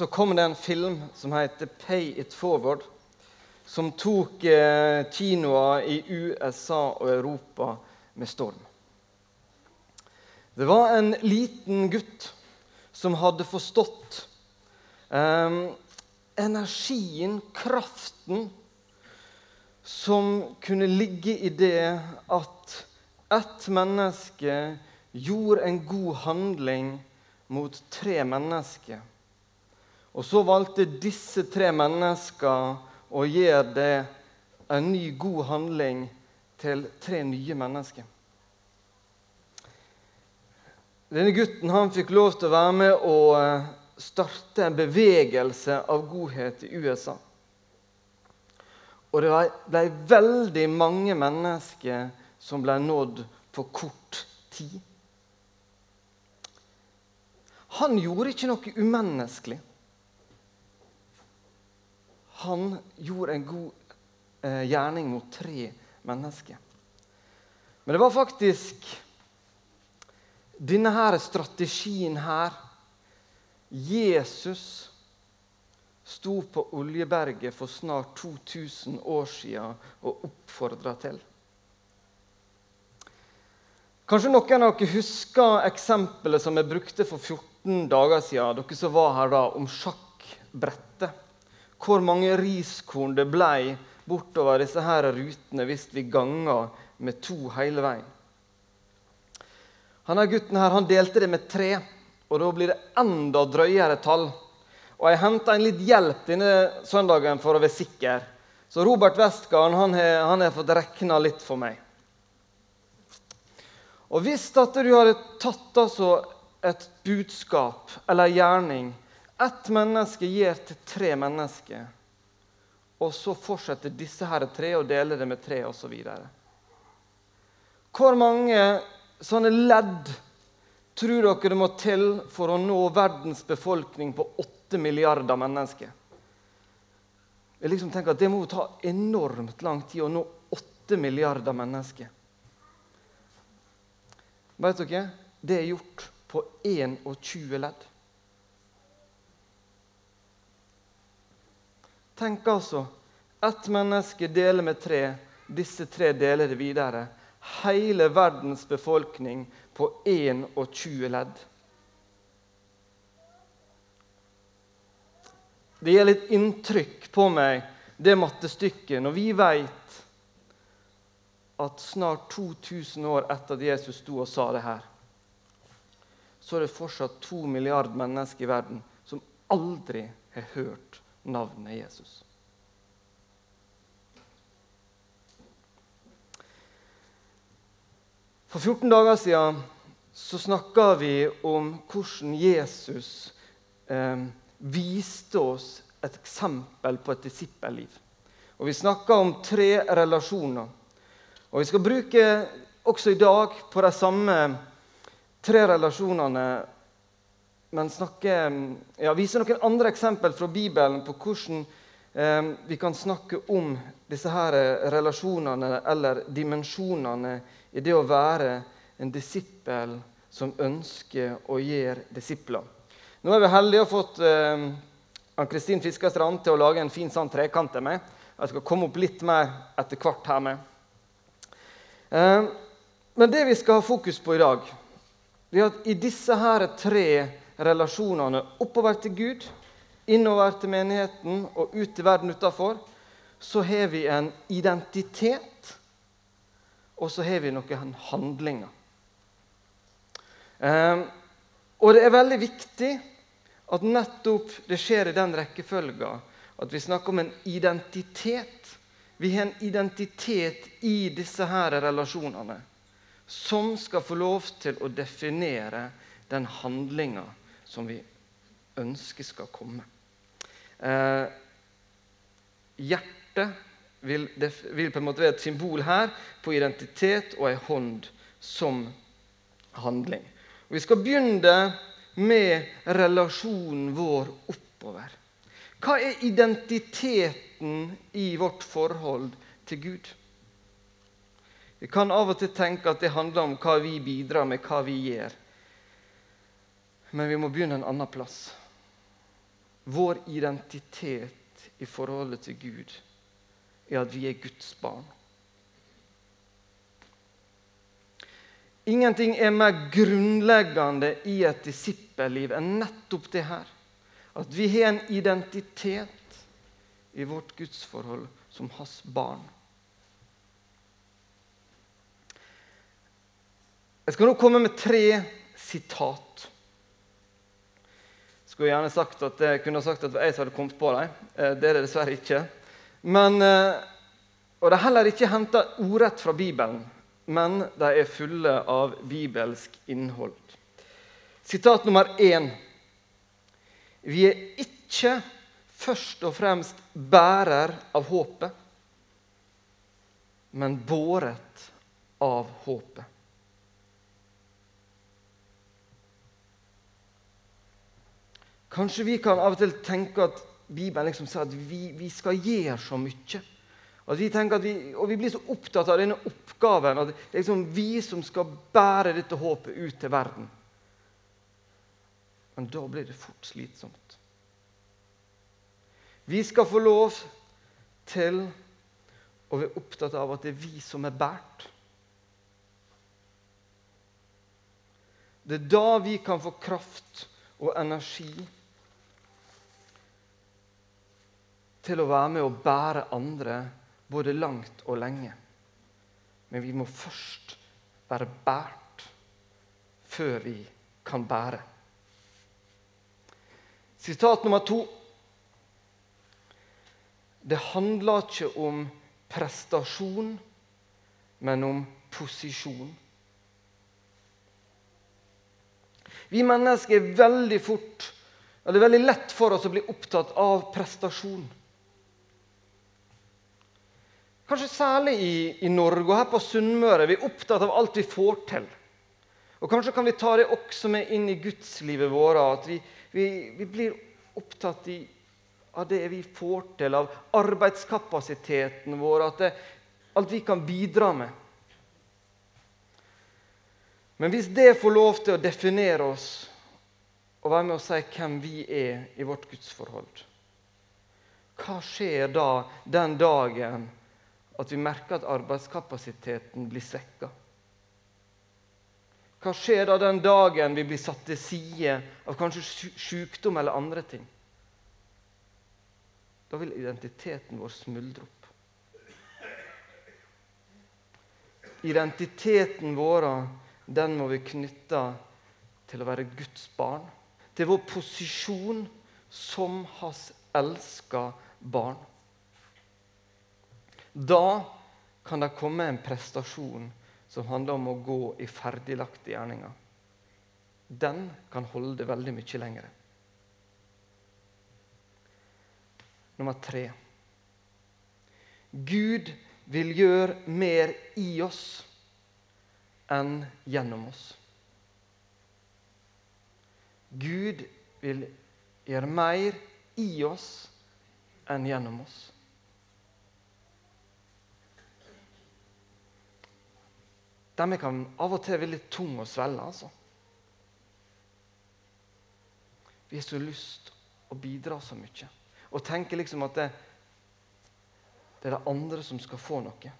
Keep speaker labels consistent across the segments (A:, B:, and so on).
A: så kom det en film som heter 'Pay It Forward', som tok eh, kinoer i USA og Europa med storm. Det var en liten gutt som hadde forstått eh, energien, kraften, som kunne ligge i det at ett menneske gjorde en god handling mot tre mennesker. Og så valgte disse tre menneskene å gjøre det en ny, god handling til tre nye mennesker. Denne gutten han fikk lov til å være med og eh, starte en bevegelse av godhet i USA. Og det ble veldig mange mennesker som ble nådd på kort tid. Han gjorde ikke noe umenneskelig. Han gjorde en god eh, gjerning mot tre mennesker. Men det var faktisk denne her strategien her Jesus sto på Oljeberget for snart 2000 år siden og oppfordra til. Kanskje noen av dere husker eksempelet som jeg brukte for 14 dager siden, dere som var her da, om sjakkbrettet. Hvor mange riskorn det ble bortover disse her rutene hvis vi ganga med to hele veien. Denne gutten her, han delte det med tre, og da blir det enda drøyere tall. Og jeg henta en litt hjelp denne søndagen for å være sikker. Så Robert Westgarden han han har fått rekna litt for meg. Og hvis at du hadde tatt altså et budskap eller gjerning ett menneske gir til tre mennesker, og så fortsetter disse her tre og deler det med tre osv. Hvor mange sånne ledd tror dere det må til for å nå verdens befolkning på åtte 8 milliarder mennesker. Jeg liksom tenker at Det må ta enormt lang tid å nå 8 milliarder mennesker. Vet dere? Det er gjort på 21 ledd. Tenk altså ett menneske deler med tre. Disse tre deler det videre. Hele verdens befolkning på 21 ledd. Det gir litt inntrykk på meg, det mattestykket, når vi vet at snart 2000 år etter at Jesus sto og sa det her, så er det fortsatt to milliarder mennesker i verden som aldri har hørt navnet Jesus. For 14 dager siden så snakka vi om hvordan Jesus eh, viste oss et eksempel på et disippelliv. Og Vi snakka om tre relasjoner. Og Vi skal bruke også i dag på de samme tre relasjonene, men snakke, ja, vise noen andre eksempel fra Bibelen på hvordan eh, vi kan snakke om disse her relasjonene eller dimensjonene i det å være en disippel som ønsker å gjøre disipler. Nå er vi heldige og har fått eh, Ann-Kristin Fiskerstrand til å lage en fin sånn trekant til meg. Jeg skal komme opp litt mer etter hvert her med. Eh, men det vi skal ha fokus på i dag, er at i disse her tre relasjonene oppover til Gud, innover til menigheten og ut til verden utafor, så har vi en identitet, og så har vi noen handlinger. Eh, og det er veldig viktig at nettopp det skjer i den rekkefølga at vi snakker om en identitet. Vi har en identitet i disse her relasjonene som skal få lov til å definere den handlinga som vi ønsker skal komme. Eh, hjertet vil, vil, på en måte være et symbol her på identitet og ei hånd som handling. Og vi skal begynne med relasjonen vår oppover. Hva er identiteten i vårt forhold til Gud? Vi kan av og til tenke at det handler om hva vi bidrar med, hva vi gjør. Men vi må begynne en annen plass. vår identitet i forholdet til Gud er at vi er Guds barn. Ingenting er mer grunnleggende i et disippelliv enn nettopp det her. At vi har en identitet i vårt gudsforhold som hans barn. Jeg skal nå komme med tre sitat. Skulle gjerne sagt at jeg kunne sagt at det var jeg som hadde kommet på dem. Eh, det er det dessverre ikke. Men, eh, og det er heller ikke henta ordrett fra Bibelen men de er fulle av bibelsk innhold. Sitat nummer én. Vi er ikke først og fremst bærer av håpet, men båret av håpet. Kanskje vi kan av og til tenke at Bibelen liksom sier at vi, vi skal gjøre så mye. Vi vi, og vi blir så opptatt av denne oppgaven at det er liksom vi som skal bære dette håpet ut til verden. Men da blir det fort slitsomt. Vi skal få lov til å være opptatt av at det er vi som er båret. Det er da vi kan få kraft og energi til å være med og bære andre både langt og lenge. Men vi må først være båret før vi kan bære. Sitat nummer to. Det handler ikke om prestasjon, men om posisjon. Vi mennesker er veldig fort, det er veldig lett for oss å bli opptatt av prestasjon. Kanskje særlig i, i Norge og her på Sunnmøre. Vi er opptatt av alt vi får til. Og Kanskje kan vi ta det også med inn i gudslivet vårt. At vi, vi, vi blir opptatt i, av det vi får til, av arbeidskapasiteten vår. At det, alt vi kan bidra med. Men hvis det får lov til å definere oss og være med å si hvem vi er i vårt gudsforhold, hva skjer da den dagen at vi merker at arbeidskapasiteten blir svekka? Hva skjer da den dagen vi blir satt til side av kanskje sykdom eller andre ting? Da vil identiteten vår smuldre opp. Identiteten vår den må vi knytte til å være Guds barn. Til vår posisjon som hans elska barn. Da kan det komme en prestasjon som handler om å gå i ferdiglagte gjerninger. Den kan holde veldig mye lenger. Nummer tre. Gud vil gjøre mer i oss enn gjennom oss. Gud vil gjøre mer i oss enn gjennom oss. De kan av og til være litt tunge å svelge. altså. Vi har så lyst å bidra så mye og tenker liksom at det, det er det andre som skal få noe.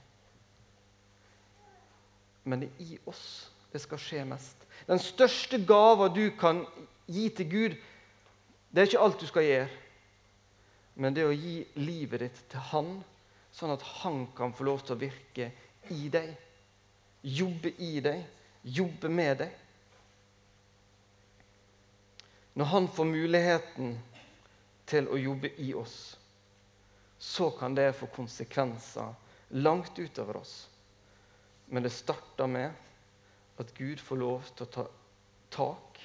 A: Men det er i oss det skal skje mest. Den største gava du kan gi til Gud, det er ikke alt du skal gjøre. Men det er å gi livet ditt til Han, sånn at Han kan få lov til å virke i deg jobbe i deg, jobbe med deg. Når han får muligheten til å jobbe i oss, så kan det få konsekvenser langt utover oss. Men det starter med at Gud får lov til å ta tak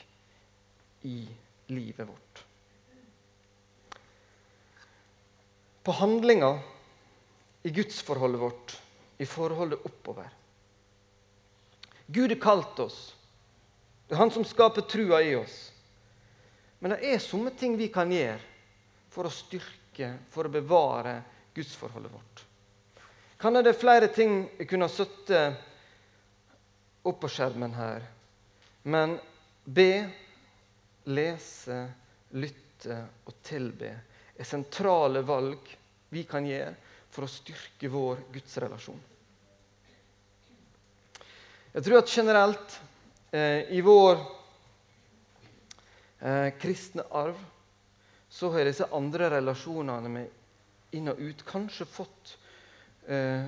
A: i livet vårt. På handlinger i gudsforholdet vårt, i forholdet oppover, Gud har kalt oss. Det er Han som skaper trua i oss. Men det er somme ting vi kan gjøre for å styrke, for å bevare gudsforholdet vårt. Kan det flere ting jeg kunne ha sittet opp på skjermen her. Men be, lese, lytte og tilbe er sentrale valg vi kan gjøre for å styrke vår gudsrelasjon. Jeg tror at generelt eh, i vår eh, kristne arv så har disse andre relasjonene med inn og ut kanskje fått eh,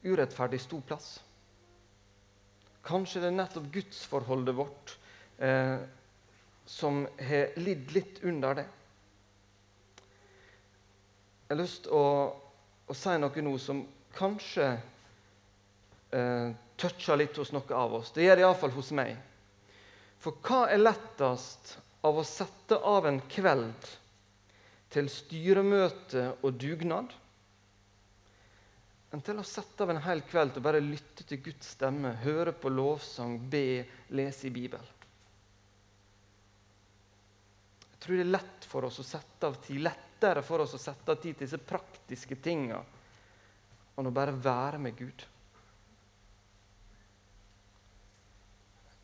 A: urettferdig stor plass. Kanskje det er nettopp gudsforholdet vårt eh, som har lidd litt under det. Jeg har lyst til å, å si noe nå som kanskje eh, toucher litt hos noen av oss. Det gjør det iallfall hos meg. For hva er lettest av å sette av en kveld til styremøte og dugnad, enn til å sette av en hel kveld til bare lytte til Guds stemme, høre på lovsang, be, lese i Bibelen? Jeg tror det er lett for oss å sette av tid, lettere for oss å sette av tid til disse praktiske tinga enn å bare være med Gud.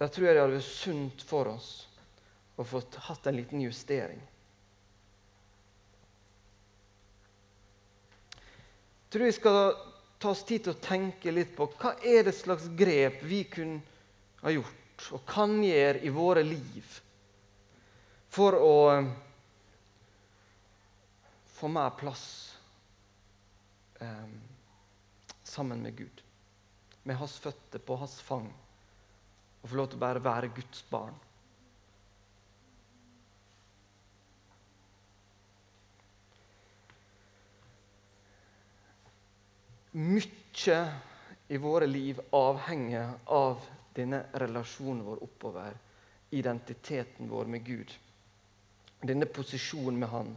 A: Der tror jeg det hadde vært sunt for oss å få hatt en liten justering. Jeg tror vi skal ta oss tid til å tenke litt på hva er det slags grep vi kunne ha gjort og kan gjøre i våre liv for å eh, få mer plass eh, sammen med Gud. Med hans føtter på hans fang og få lov til å bare være Guds barn. Mykje i våre liv avhenger av denne relasjonen vår oppover, identiteten vår med Gud. Denne posisjonen med Han.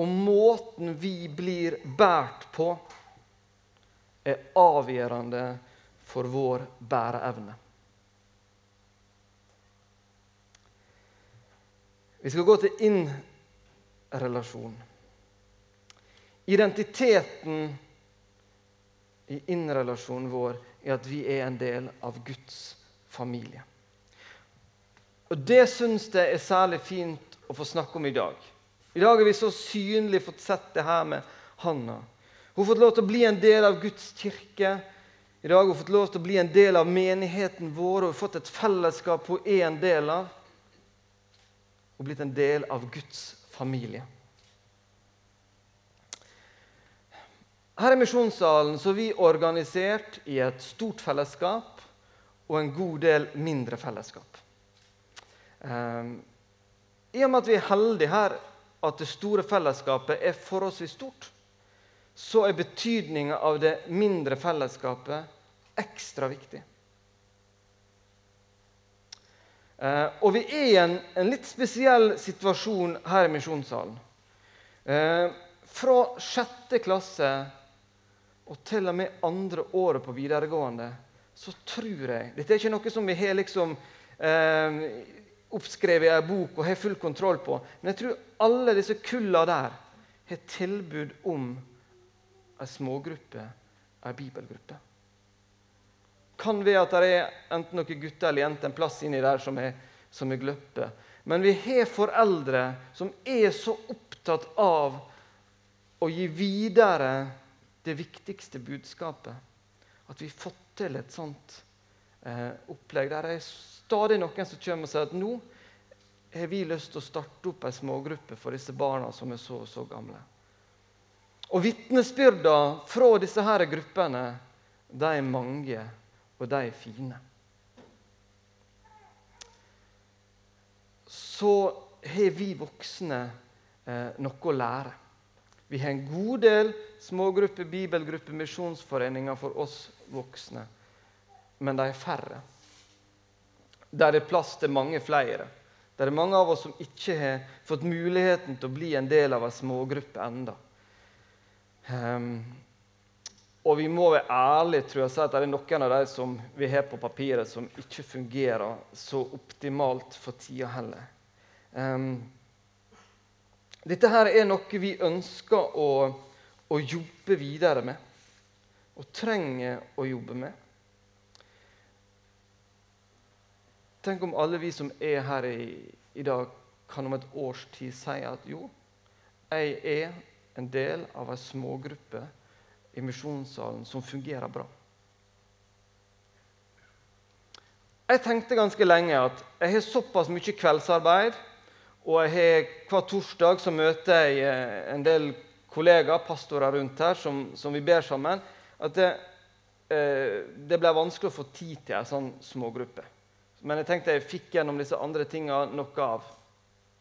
A: Og måten vi blir båret på, er avgjørende for vår bæreevne. Vi skal gå til inn-relasjon. Identiteten i inn-relasjonen vår er at vi er en del av Guds familie. Og Det syns jeg er særlig fint å få snakke om i dag. I dag har vi så synlig fått sett det her med Hanna. Hun har fått lov til å bli en del av Guds kirke. I dag har hun fått lov til å bli en del av menigheten vår og fått et fellesskap hun er en del av og blitt en del av Guds familie. Her i Misjonssalen så er vi organisert i et stort fellesskap og en god del mindre fellesskap. Um, I og med at vi er heldige her at det store fellesskapet er forholdsvis stort, så er betydninga av det mindre fellesskapet ekstra viktig. Eh, og vi er i en, en, litt spesiell situasjon her i Misjonssalen. Eh, fra sjette klasse og til og med andre året på videregående så tror jeg Dette er ikke noe som vi har liksom eh, oppskrevet i ei bok og har full kontroll på. Men jeg tror alle disse kulla der har tilbud om ei smågruppe, ei bibelgruppe kan være at det er enten noen gutter eller jenter en plass inni der som er, som er gløppe. Men vi har foreldre som er så opptatt av å gi videre det viktigste budskapet. At vi har fått til et sånt eh, opplegg. Der er stadig noen som kommer og sier at nå har vi lyst til å starte opp en smågruppe for disse barna som er så og så gamle. Og vitnesbyrda fra disse her gruppene de er mange og de er fine. Så har vi voksne eh, noe å lære. Vi har en god del smågrupper, bibelgrupper, misjonsforeninger for oss voksne. Men de er færre. Der er plass til mange flere. Der er mange av oss som ikke har fått muligheten til å bli en del av en smågruppe enda. Um, og vi må være ærlige tror jeg, si at det er noen av de som vi har på papiret, som ikke fungerer så optimalt for tida heller. Um, dette her er noe vi ønsker å, å, jobbe videre med, og trenger å jobbe med. Tenk om alle vi som er her i, i dag, kan om et års tid si at jo, jeg er en del av ei smågruppe i misjonssalen som fungerer bra. Jeg tenkte ganske lenge at jeg har såpass mye kveldsarbeid, og jeg har, hver torsdag så møter jeg eh, en del kollegaer, pastorer rundt her, som, som vi ber sammen, at det, eh, det ble vanskelig å få tid til en sånn smågruppe. Men jeg tenkte jeg fikk gjennom disse andre tinga noe av,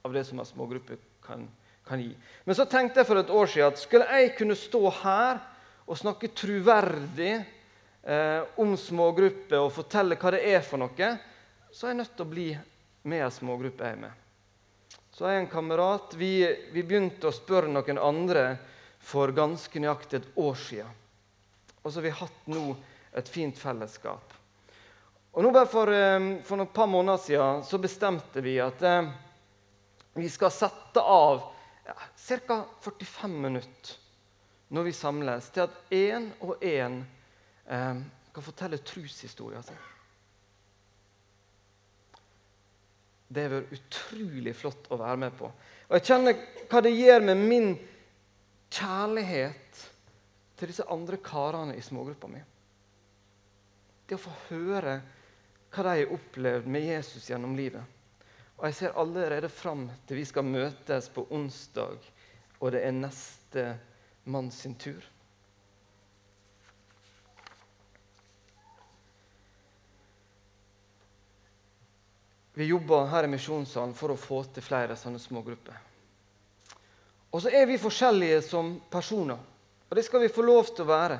A: av det som en smågruppe kan, kan gi. Men så tenkte jeg for et år siden at skulle jeg kunne stå her og snakke troverdig eh, om smågrupper og fortelle hva det er for noe, så er jeg nødt til å bli med ei smågruppe jeg er med. Så er jeg en kamerat. Vi, vi, begynte å spørre noen andre for ganske nøyaktig et år siden. Og så har vi hatt nå et fint fellesskap. Og nå bare For, eh, for et par måneder siden så bestemte vi at eh, vi skal sette av ja, ca. 45 minutter når vi samles, til at én og én eh, kan fortelle troshistorien sin. Det har vært utrolig flott å være med på. Og jeg kjenner hva det gjør med min kjærlighet til disse andre karene i smågruppa mi. Det å få høre hva de har opplevd med Jesus gjennom livet. Og jeg ser allerede fram til vi skal møtes på onsdag, og det er neste mann sin tur. Vi jobber her i Misjonssalen for å få til flere sånne små grupper. Og så er vi forskjellige som personer, og det skal vi få lov til å være.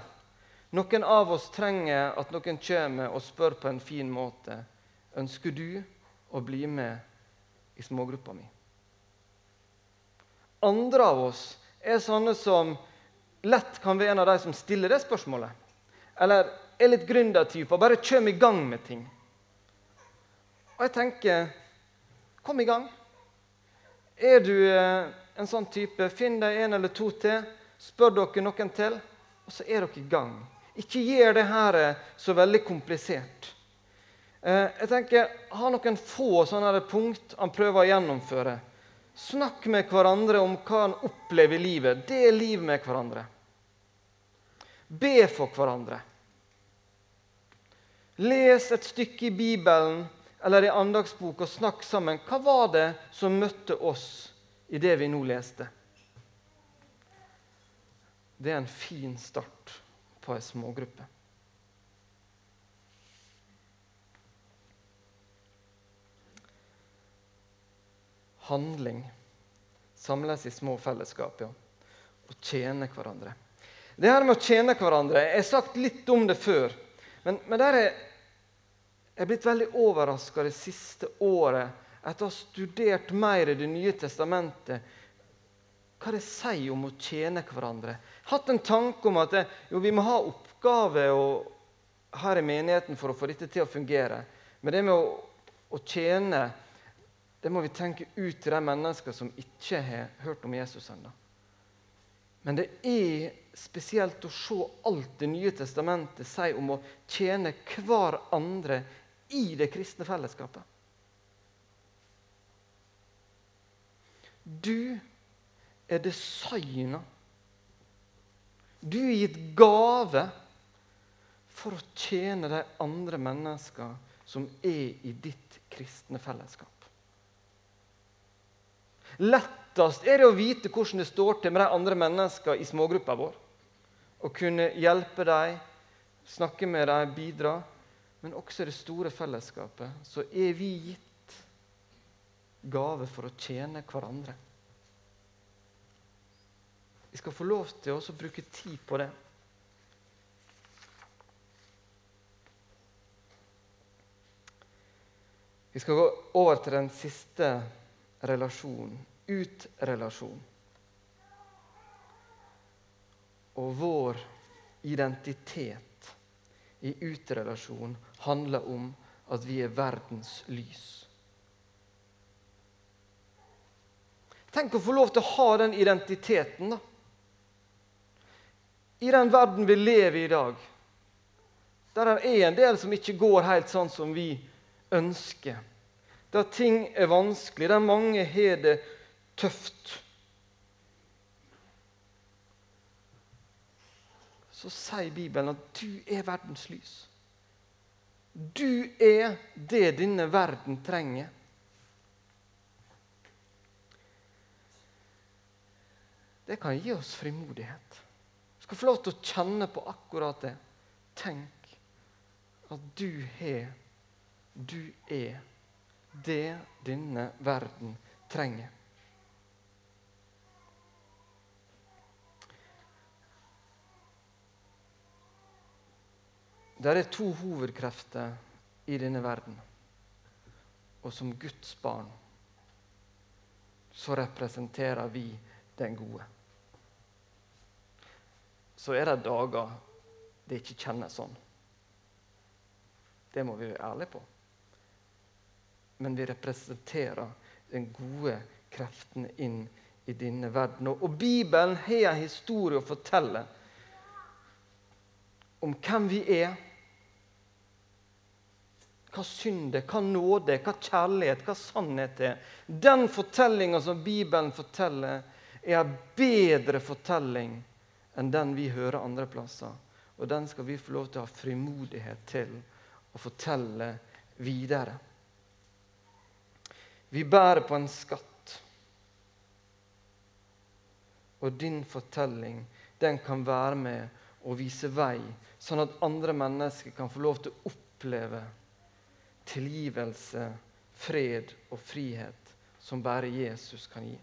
A: Noen av oss trenger at noen kommer og spør på en fin måte ønsker du å bli med i smågruppa mi. Andre av oss er sånne som lett kan være en av de som stiller det spørsmålet. Eller er litt gründertyper. Bare kommer i gang med ting. Og jeg tenker kom i gang. Er du eh, en sånn type, finn deg en eller to til. Spør dere noen til, og så er dere i gang. Ikke gjør det her eh, så veldig komplisert. Eh, jeg tenker, Ha noen få sånne punkt han prøver å gjennomføre. Snakk med hverandre om hva han opplever i livet. Del liv med hverandre. Be for hverandre. Les et stykke i Bibelen eller i andagsbok og snakk sammen. Hva var det som møtte oss i det vi nå leste? Det er en fin start på ei smågruppe. Handling. Samles i små fellesskap ja. og tjene hverandre. Det her med å tjene hverandre Jeg har sagt litt om det før. Men, men der er jeg blitt veldig overraska det siste året etter å ha studert mer i Det nye testamentet hva det sier om å tjene hverandre. Hatt en tanke om at det, jo, vi må ha oppgaver her i menigheten for å få dette til å fungere. Men det med å, å tjene det må vi tenke ut til de mennesker som ikke har hørt om Jesus ennå. Men det er spesielt å se alt Det nye testamentet sier om å tjene hver andre i det kristne fellesskapet. Du er designa. Du er gitt gave for å tjene de andre menneskene som er i ditt kristne fellesskap. Lettest er det å vite hvordan det står til med de andre menneskene i smågruppa vår. Å kunne hjelpe dem, snakke med dem, bidra men også i det store fellesskapet, så er vi gitt gave for å tjene hverandre. Vi skal få lov til å bruke tid på det. Vi skal gå over til den siste relasjonen ut-relasjon. Og vår identitet i utrelasjon handler om at vi er verdens lys. Tenk å få lov til å ha den identiteten, da. I den verden vi lever i i dag, der det er en del som ikke går helt sånn som vi ønsker, der ting er vanskelig, der mange har det tøft. Så sier Bibelen at du er verdens lys. Du er det denne verden trenger. Det kan gi oss frimodighet. Du skal få lov til å kjenne på akkurat det. Tenk at du har, du er det denne verden trenger. Det er to hovedkrefter i denne verden. Og som Guds barn så representerer vi den gode. Så er det dager det ikke kjennes sånn. Det må vi være ærlige på men vi representerer den gode kreften inn i denne verden. Og Bibelen har en historie å fortelle om hvem vi er. Hva synd er, hva nåde er, hva kjærlighet, hva sannhet er. Den fortellinga som Bibelen forteller, er en bedre fortelling enn den vi hører andre plasser. Og den skal vi få lov til å ha frimodighet til å fortelle videre. Vi bærer på en skatt. Og din fortelling den kan være med og vise vei, sånn at andre mennesker kan få lov til å oppleve tilgivelse, fred og frihet som bare Jesus kan gi.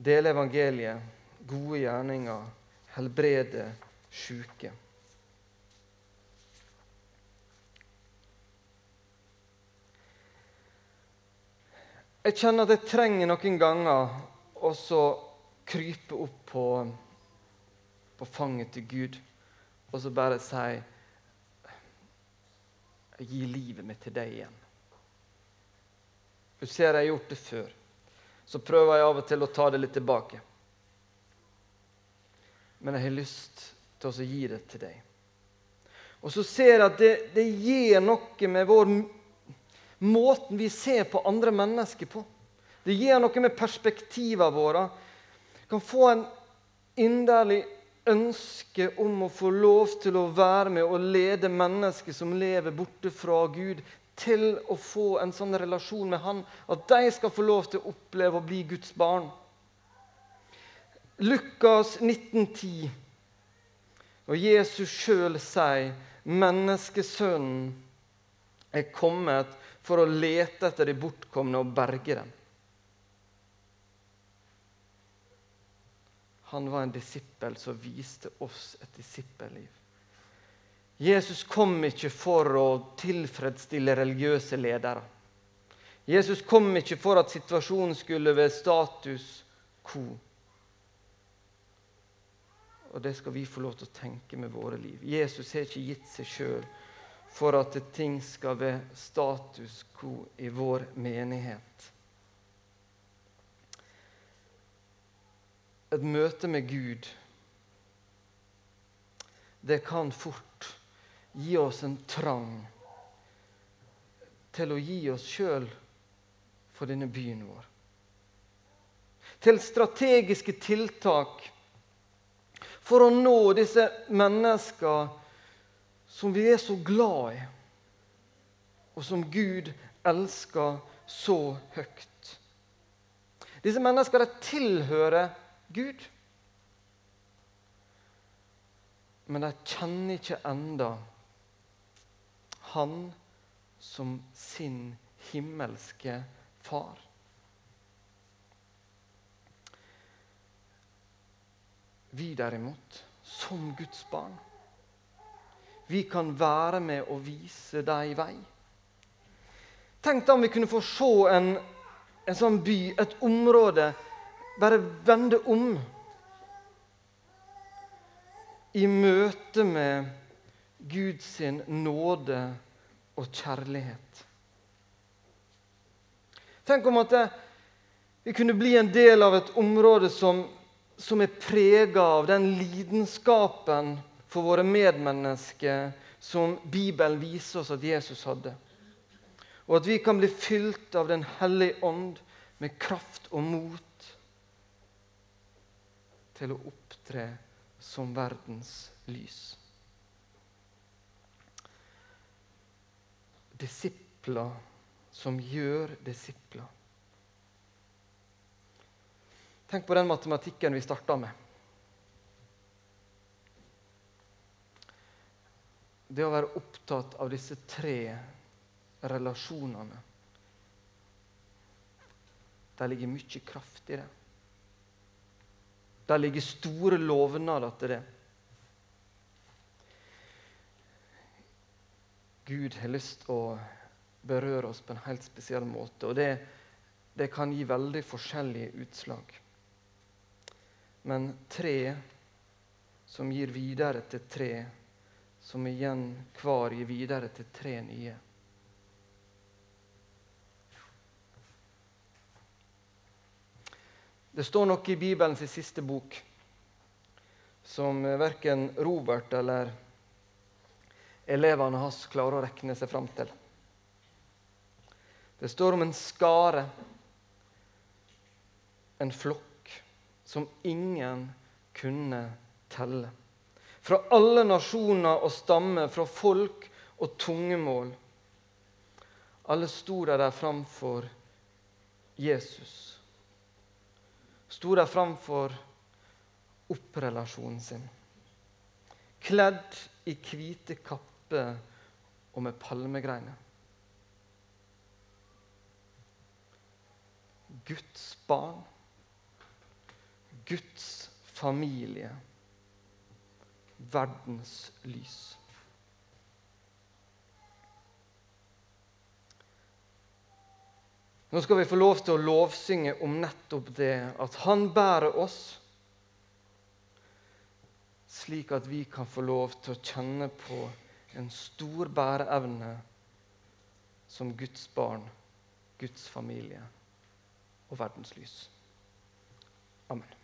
A: Dele evangeliet, gode gjerninger, helbrede sjuke. Jeg kjenner at jeg trenger noen ganger å krype opp på, på fanget til Gud og så bare si Jeg gir livet mitt til deg igjen. Du ser jeg har gjort det før. Så prøver jeg av og til å ta det litt tilbake. Men jeg har lyst til å gi det til deg. Og så ser jeg at det, det gir noe med vår måten vi ser på andre mennesker på. Det gir noe med perspektivene våre. Kan få en inderlig ønske om å få lov til å være med og lede mennesker som lever borte fra Gud, til å få en sånn relasjon med Han at de skal få lov til å oppleve å bli Guds barn. Lukas 1910, og Jesus sjøl sier menneskesønnen er kommet for å lete etter de bortkomne og berge dem. Han var en disippel som viste oss et disippelliv. Jesus kom ikke for å tilfredsstille religiøse ledere. Jesus kom ikke for at situasjonen skulle være status quo. Og det skal vi få lov til å tenke med våre liv. Jesus har ikke gitt seg sjøl for at ting skal være status quo i vår menighet. Et møte med Gud det kan fort gi oss en trang til å gi oss sjøl for denne byen vår. Til strategiske tiltak for å nå disse menneskene som vi er så glad i, og som Gud elsker så høyt. Disse menneskene tilhører Gud. Men de kjenner ikke enda Han som sin himmelske far. Vi derimot, som Guds barn vi kan være med og vise dem vei. Tenk da om vi kunne få se en, en sånn by, et område, bare vende om i møte med Guds nåde og kjærlighet. Tenk om at vi kunne bli en del av et område som, som er prega av den lidenskapen for våre medmennesker som Bibelen viser oss at Jesus hadde. Og at vi kan bli fylt av Den hellige ånd med kraft og mot til å opptre som verdens lys. Disipler som gjør disipler. Tenk på den matematikken vi starta med. Det å være opptatt av disse tre relasjonene. Det ligger mye kraft i det. Det ligger store lovnader til det. Gud har lyst til å berøre oss på en helt spesiell måte. Og det, det kan gi veldig forskjellige utslag. Men tre som gir videre til tre, som igjen hver gir videre til tre nye. Det står noe i Bibelens siste bok som verken Robert eller elevene hans klarer å regne seg fram til. Det står om en skare, en flokk, som ingen kunne telle. Fra alle nasjoner og stammer, fra folk og tungemål. Alle sto der framfor Jesus. Sto der framfor opprelasjonen sin. Kledd i hvite kapper og med palmegreiner. Guds barn, Guds familie, verdens lys. Nå skal vi få lov til å lovsynge om nettopp det, at Han bærer oss slik at vi kan få lov til å kjenne på en stor bæreevne som Guds barn, Guds familie og verdens lys. Amen.